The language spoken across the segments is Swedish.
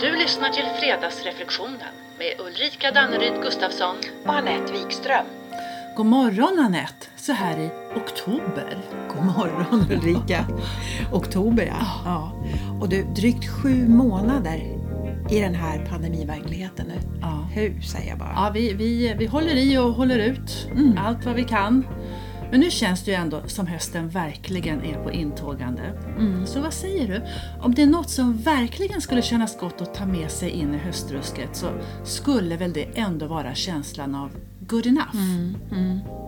Du lyssnar till Fredagsreflektionen med Ulrika Danneryd Gustafsson. och Anette Wikström. God morgon Anette, så här i oktober. God morgon Ulrika. Oktober ja. ja. Och du, drygt sju månader i den här pandemiverkligheten nu. Ja. Hur säger jag bara. Ja, vi, vi, vi håller i och håller ut allt vad vi kan. Men nu känns det ju ändå som hösten verkligen är på intågande. Så vad säger du? Om det är något som verkligen skulle kännas gott att ta med sig in i höstrusket så skulle väl det ändå vara känslan av good enough.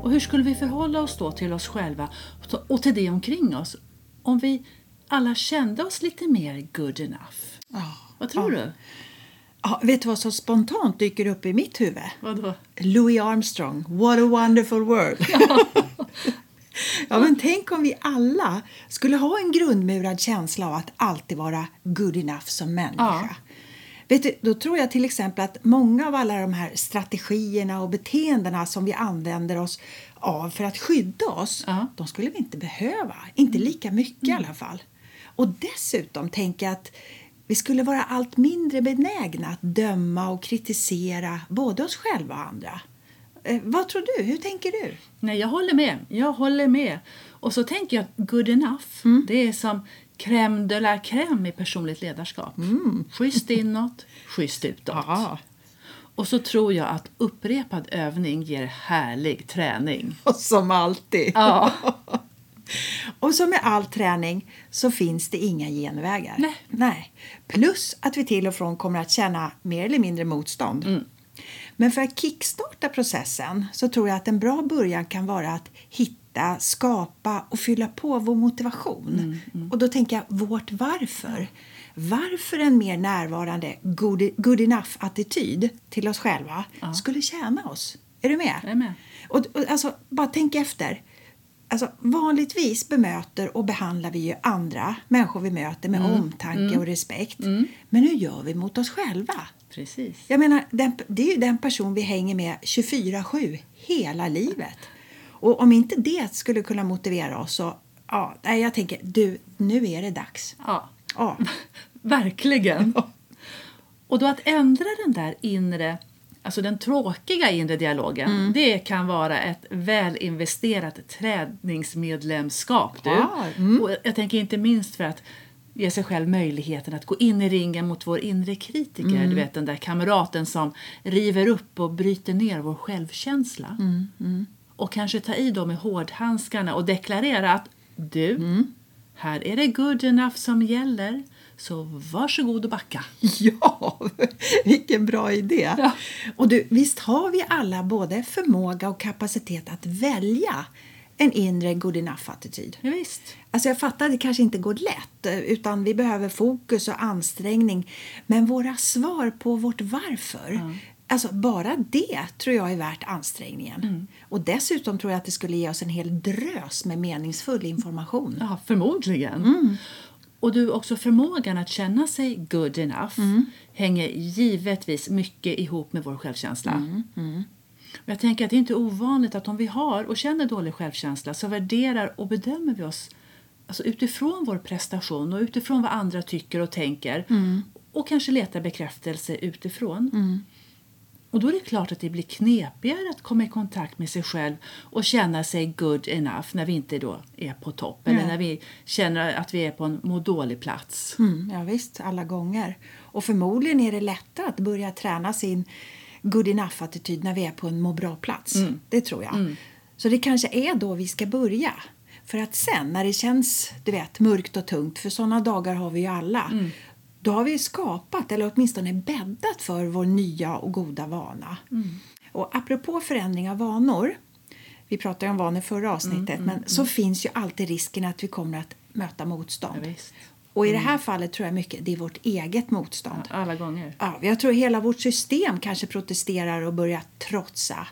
Och hur skulle vi förhålla oss då till oss själva och till det omkring oss om vi alla kände oss lite mer good enough? Ja. Vad tror du? Ja, vet du vad som spontant dyker upp i mitt huvud? Vadå? Louis Armstrong, What a wonderful world. ja, men tänk om vi alla skulle ha en grundmurad känsla av att alltid vara good enough som människa. Ja. Vet du, då tror jag till exempel att många av alla de här strategierna och beteendena som vi använder oss av för att skydda oss, Ja. de skulle vi inte behöva. Inte lika mycket i alla fall. Och dessutom tänker jag att vi skulle vara allt mindre benägna att döma och kritisera både oss själva och andra. Eh, vad tror du? Hur tänker du? Nej, jag håller med. Jag håller med. Och så tänker jag good enough, det är som crème de la crème i personligt ledarskap. Mm. Schysst inåt, schysst utåt. Och så tror jag att upprepad övning ger härlig träning. Och som alltid. Ja. Och som med all träning så finns det inga genvägar. Nej. Nej. Plus att vi till och från kommer att känna mer eller mindre motstånd. Mm. Men för att kickstarta processen så tror jag att en bra början kan vara att hitta, skapa och fylla på vår motivation. Mm, Och då tänker jag vårt varför. Varför en mer närvarande good, good enough-attityd till oss själva skulle tjäna oss. Är du med? Jag är med. Och, och, alltså, bara tänk efter. Alltså, vanligtvis bemöter och behandlar vi ju andra människor vi möter med omtanke och respekt. Men hur gör vi mot oss själva? Precis. Jag menar, den, det är ju den person vi hänger med 24-7 hela livet. Och om inte det skulle kunna motivera oss så, ja, jag tänker, du, nu är det dags. Ja, Ja, verkligen. Och då att ändra den där inre, alltså den tråkiga inre dialogen, det kan vara ett väl investerat träningsmedlemskap. Du. Ja, Och jag tänker inte minst för att ge sig själv möjligheten att gå in i ringen mot vår inre kritiker. Du vet den där kamraten som river upp och bryter ner vår självkänsla. Och kanske ta i då med hårdhandskarna och deklarera att du, här är det good enough som gäller. Så varsågod och backa. Ja, vilken bra idé! Ja. Och du, visst har vi alla både förmåga och kapacitet att välja en inre good enough-attityd? Ja, visst. Alltså jag fattar att det kanske inte går lätt eh, utan vi behöver fokus och ansträngning. Men våra svar på vårt varför, alltså bara det tror jag är värt ansträngningen. Och dessutom tror jag att det skulle ge oss en hel drös med meningsfull information. Ja, förmodligen. Och du, också förmågan att känna sig good enough hänger givetvis mycket ihop med vår självkänsla. Och jag tänker att det är inte ovanligt att om vi har och känner dålig självkänsla så värderar och bedömer vi oss alltså utifrån vår prestation och utifrån vad andra tycker och tänker och kanske letar bekräftelse utifrån. Och då är det klart att det blir knepigare att komma i kontakt med sig själv och känna sig good enough när vi inte då är på topp eller Nej. när vi känner att vi är på en må dålig-plats. Mm, ja, visst, alla gånger. Och förmodligen är det lättare att börja träna sin good enough-attityd när vi är på en må bra-plats. Det tror jag. Så det kanske är då vi ska börja. För att sen när det känns du vet, mörkt och tungt, för sådana dagar har vi ju alla, då har vi skapat eller åtminstone bäddat för vår nya och goda vana. Och apropå förändring av vanor, vi pratade ju om vanor förra avsnittet, men så finns ju alltid risken att vi kommer att möta motstånd. Ja. Och i det här fallet tror jag mycket det är vårt eget motstånd. Alla gånger. Ja, jag tror hela vårt system kanske protesterar och börjar trotsa.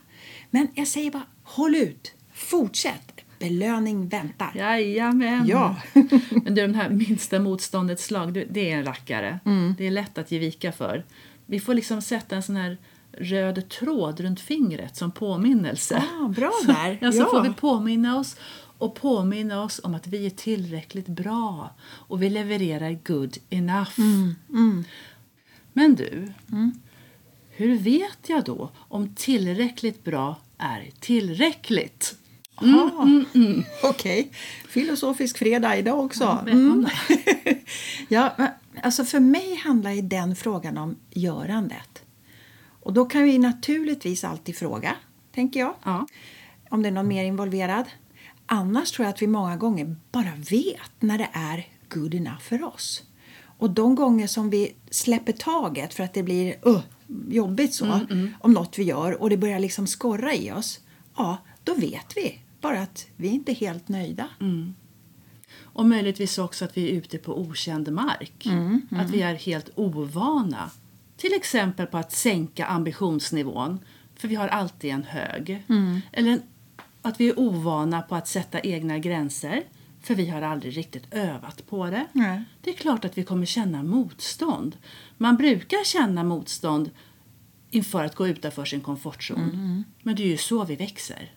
Men jag säger bara, håll ut, fortsätt, belöning väntar. Jajamän. Ja. Men du, den här minsta motståndets lag, du, det är en rackare. Mm. Det är lätt att ge vika för. Vi får liksom sätta en sån här röd tråd runt fingret som påminnelse. Ah, bra där. Så Ja. får vi påminna oss och påminna oss om att vi är tillräckligt bra och vi levererar good enough. Mm, Men du, hur vet jag då om tillräckligt bra är tillräckligt? Mm, mm, Okej. Filosofisk fredag idag också. Välkomna. ja, men, alltså för mig handlar ju den frågan om görandet. Och då kan vi naturligtvis alltid fråga, tänker jag. Ja. Om det är någon mer involverad. Annars tror jag att vi många gånger bara vet när det är good enough för oss. Och de gånger som vi släpper taget för att det blir uh, jobbigt så om något vi gör och det börjar liksom skorra i oss. Ja, då vet vi bara att vi inte är helt nöjda. Och möjligtvis också att vi är ute på okänd mark. Att vi är helt ovana. Till exempel på att sänka ambitionsnivån, för vi har alltid en hög. Eller att vi är ovana på att sätta egna gränser, för vi har aldrig riktigt övat på det. Det är klart att vi kommer känna motstånd. Man brukar känna motstånd inför att gå utanför sin komfortzon. Men det är ju så vi växer.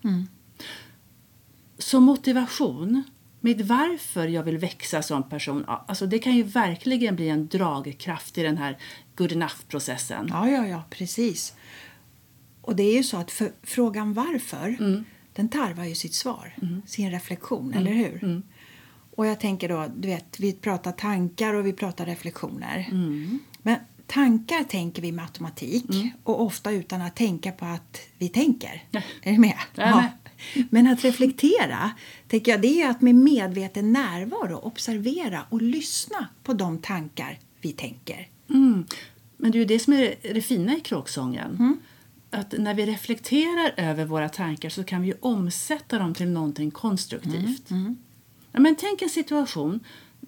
Så motivation, mitt varför jag vill växa som person, alltså det kan ju verkligen bli en dragkraft i den här good enough-processen. Ja, ja, ja, precis. Och det är ju så att för, frågan varför, den tarvar ju sitt svar, sin reflektion, eller hur? Och jag tänker då, du vet, vi pratar tankar och vi pratar reflektioner. Men tankar tänker vi med automatik och ofta utan att tänka på att vi tänker. Ja. Är du med? Jag är med. Men att reflektera, tänker jag, det är att med medveten närvaro observera och lyssna på de tankar vi tänker. Mm. Men det är ju det som är det fina i kråksången. Att när vi reflekterar över våra tankar så kan vi omsätta dem till någonting konstruktivt. Ja, men tänk en situation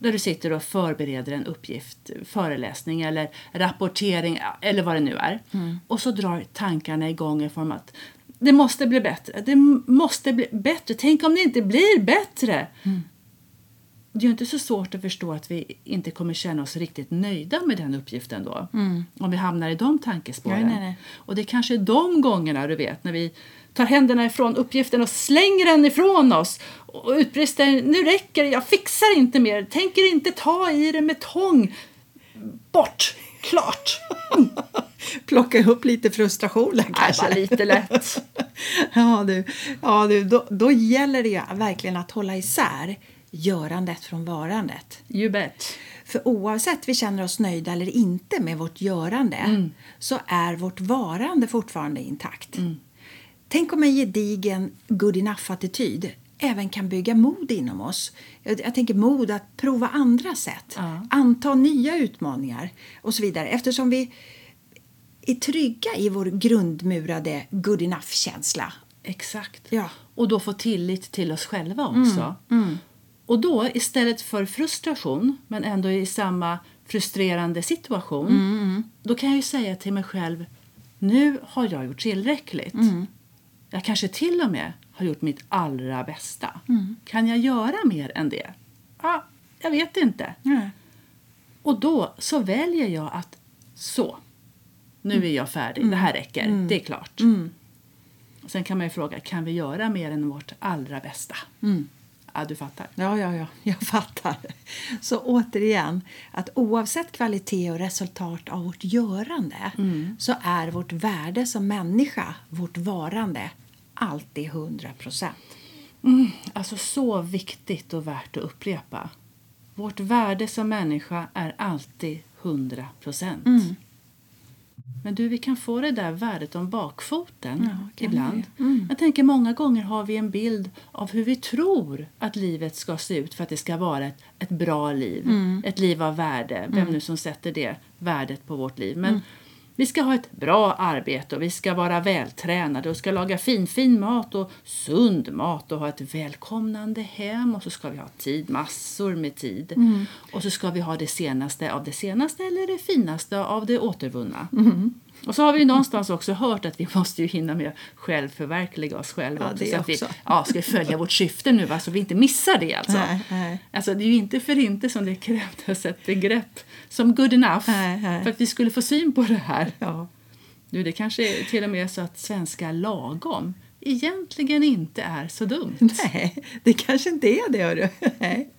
där du sitter och förbereder en uppgift, föreläsning eller rapportering eller vad det nu är. Och så drar tankarna igång i form av att det måste bli bättre, det måste bli bättre, tänk om det inte blir bättre. Det är ju inte så svårt att förstå att vi inte kommer känna oss riktigt nöjda med den uppgiften då. Om vi hamnar i de tankespåren. Nej, nej, nej. Och det är kanske är de gångerna du vet när vi tar händerna ifrån uppgiften och slänger den ifrån oss och utbrister nu räcker det, jag fixar inte mer, tänker inte ta i det med tång. Bort, klart. Plocka ihop lite frustration där Nej, kanske. bara lite lätt. Ja, du, ja, du då, då gäller det ju verkligen att hålla isär görandet från varandet. You bet. För oavsett vi känner oss nöjda eller inte med vårt görande så är vårt varande fortfarande intakt. Tänk om en gedigen good enough-attityd även kan bygga mod inom oss. Jag, jag tänker mod att prova andra sätt, Ja. anta nya utmaningar och så vidare. Eftersom vi är trygga i vår grundmurade good enough-känsla. Exakt. Ja. Och då få tillit till oss själva också. Och då istället för frustration, men ändå i samma frustrerande situation, då kan jag ju säga till mig själv, nu har jag gjort tillräckligt. Jag kanske till och med har gjort mitt allra bästa. Kan jag göra mer än det? Ja, jag vet inte. Och då så väljer jag att så, nu är jag färdig, det här räcker, det är klart. Sen kan man ju fråga, kan vi göra mer än vårt allra bästa? Ja, du fattar. Ja, ja, ja, jag fattar. Så återigen, att oavsett kvalitet och resultat av vårt görande så är vårt värde som människa, vårt varande, alltid 100 procent. Alltså så viktigt och värt att upprepa. Vårt värde som människa är alltid 100 procent. Men du, vi kan få det där värdet om bakfoten Ja, ibland. Mm. Jag tänker många gånger har vi en bild av hur vi tror att livet ska se ut för att det ska vara ett, ett bra liv. Mm. Ett liv av värde. Vem nu som sätter det värdet på vårt liv. Mm. Men vi ska ha ett bra arbete och vi ska vara vältränade och ska laga fin, fin mat och sund mat och ha ett välkomnande hem och så ska vi ha tid, massor med tid. Mm. Och så ska vi ha det senaste av det senaste eller det finaste av det återvunna. Och så har vi någonstans också hört att vi måste ju hinna med självförverkliga oss själva. Ja, så att vi ja, ska vi följa vårt syfte nu va, så vi inte missar det alltså. Nej, nej. Alltså det är ju inte för inte som det krävdes ett begrepp som good enough Nej, för att vi skulle få syn på det här. Ja. Nu, det kanske är till och med så att svenska lagom egentligen inte är så dumt. Nej, det kanske inte är det. Hörru. Nej.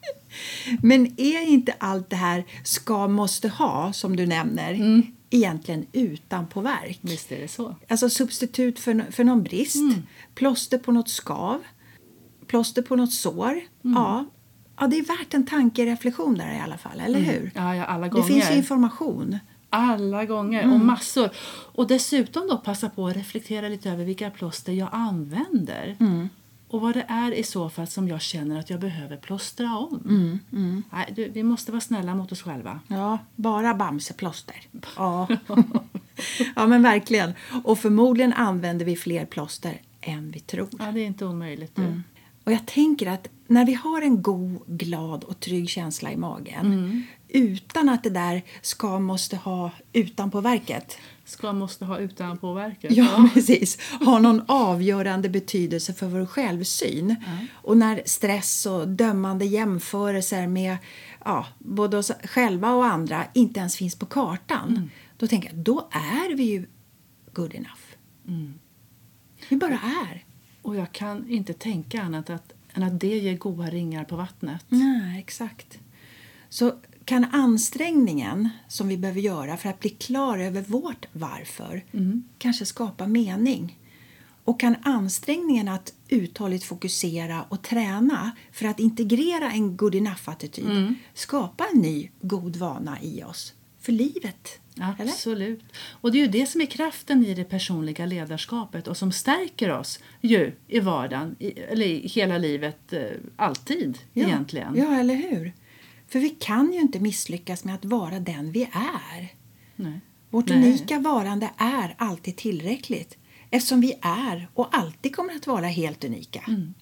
Men är inte allt det här ska, måste ha, som du nämner, egentligen utanpåverk. Visst är det så. Alltså substitut för, för någon brist, plåster på något skav, plåster på något sår. Ja, ja, det är värt en tankereflektion där i alla fall, eller hur? Ja, ja, alla Det gånger. finns ju information. Alla gånger Mm. och massor. Och dessutom då passa på att reflektera lite över vilka plåster jag använder. Mm. Och vad det är i så fall som jag känner att jag behöver plåstra om. Mm, Nej, du, vi måste vara snälla mot oss själva. Ja, bara Bamseplåster. Ja. ja, men verkligen. Och förmodligen använder vi fler plåster än vi tror. Ja, det är inte omöjligt. Du. Och jag tänker att när vi har en god, glad och trygg känsla i magen utan att det där ska måste ha utanpåverket Ska måste ha utanpåverkat. Ja, precis. Har någon avgörande betydelse för vår självsyn. Och när stress och dömande jämförelser med ja, både oss själva och andra inte ens finns på kartan. Då tänker jag, då är vi ju good enough. Vi bara är. Och jag kan inte tänka annat att, än att det ger goda ringar på vattnet. Nej, exakt. Så kan ansträngningen som vi behöver göra för att bli klar över vårt varför kanske skapa mening? Och kan ansträngningen att uthålligt fokusera och träna för att integrera en good enough-attityd skapa en ny god vana i oss för livet? Eller? Absolut. Och det är ju det som är kraften i det personliga ledarskapet och som stärker oss ju i vardagen, i, eller i hela livet, eh, alltid Ja, egentligen. Ja, eller hur? För vi kan ju inte misslyckas med att vara den vi är. Nej. Vårt Nej. unika varande är alltid tillräckligt eftersom vi är och alltid kommer att vara helt unika. Mm.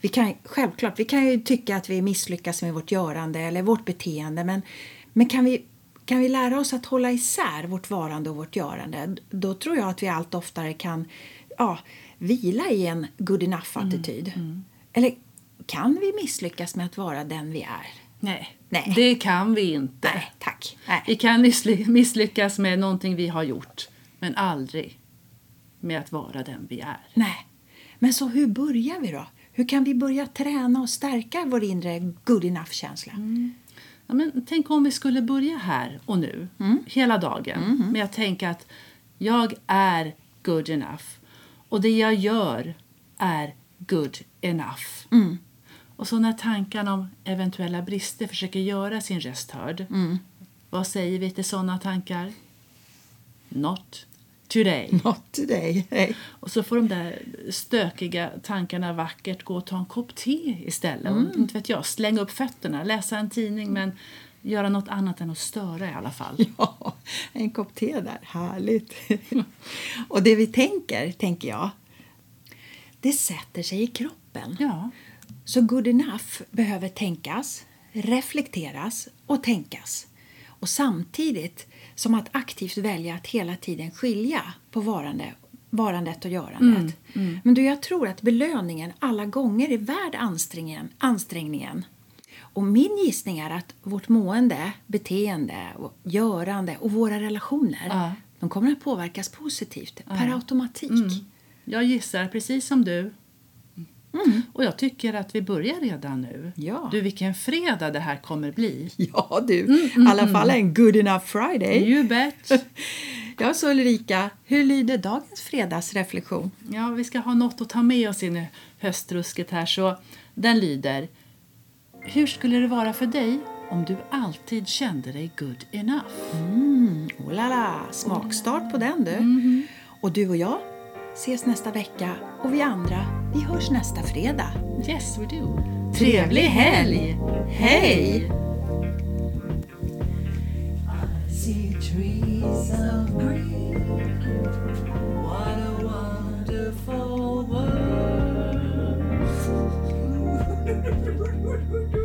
Vi kan, självklart, vi kan ju tycka att vi misslyckas med vårt görande eller vårt beteende men, men kan, vi, kan vi lära oss att hålla isär vårt varande och vårt görande då tror jag att vi allt oftare kan ja, vila i en good enough-attityd. Mm, Eller kan vi misslyckas med att vara den vi är? Nej. Nej. det kan vi inte. Nej, tack. Nej. Vi kan missly- misslyckas med någonting vi har gjort, men aldrig med att vara den vi är. Nej. Men så hur börjar vi då? Hur kan vi börja träna och stärka vår inre good enough-känsla? Ja, men tänk om vi skulle börja här och nu, hela dagen, med att tänka att jag är good enough och det jag gör är good enough. Och så när tankarna om eventuella brister försöker göra sin röst hörd, vad säger vi till sådana tankar? Not today. Not today. Nej. Och så får de där stökiga tankarna vackert gå och ta en kopp te istället. Och, inte vet jag, slänga upp fötterna, läsa en tidning men göra något annat än att störa i alla fall. Ja, en kopp te där. Härligt. och det vi tänker, tänker jag, det sätter sig i kroppen. Ja, Så good enough behöver tänkas, reflekteras och tänkas. Och samtidigt som att aktivt välja att hela tiden skilja på varande, varandet och görandet. Men du, jag tror att belöningen alla gånger är värd ansträngningen. ansträngningen. Och min gissning är att vårt mående, beteende, och görande och våra relationer Ja. de kommer att påverkas positivt per automatik. jag gissar precis som du. Och jag tycker att vi börjar redan nu. Ja. Du, vilken fredag det här kommer bli. Ja du, i alla fall en good enough Friday. You bet! Ja, så Ulrika, hur lyder dagens fredagsreflektion? Ja, vi ska ha något att ta med oss in i höstrusket här så den lyder Hur skulle det vara för dig om du alltid kände dig good enough? Oh la la, smakstart på den du. Och du och jag ses nästa vecka och vi andra, vi hörs nästa fredag. Yes, we do. Trevlig helg! Hej! wonderful world.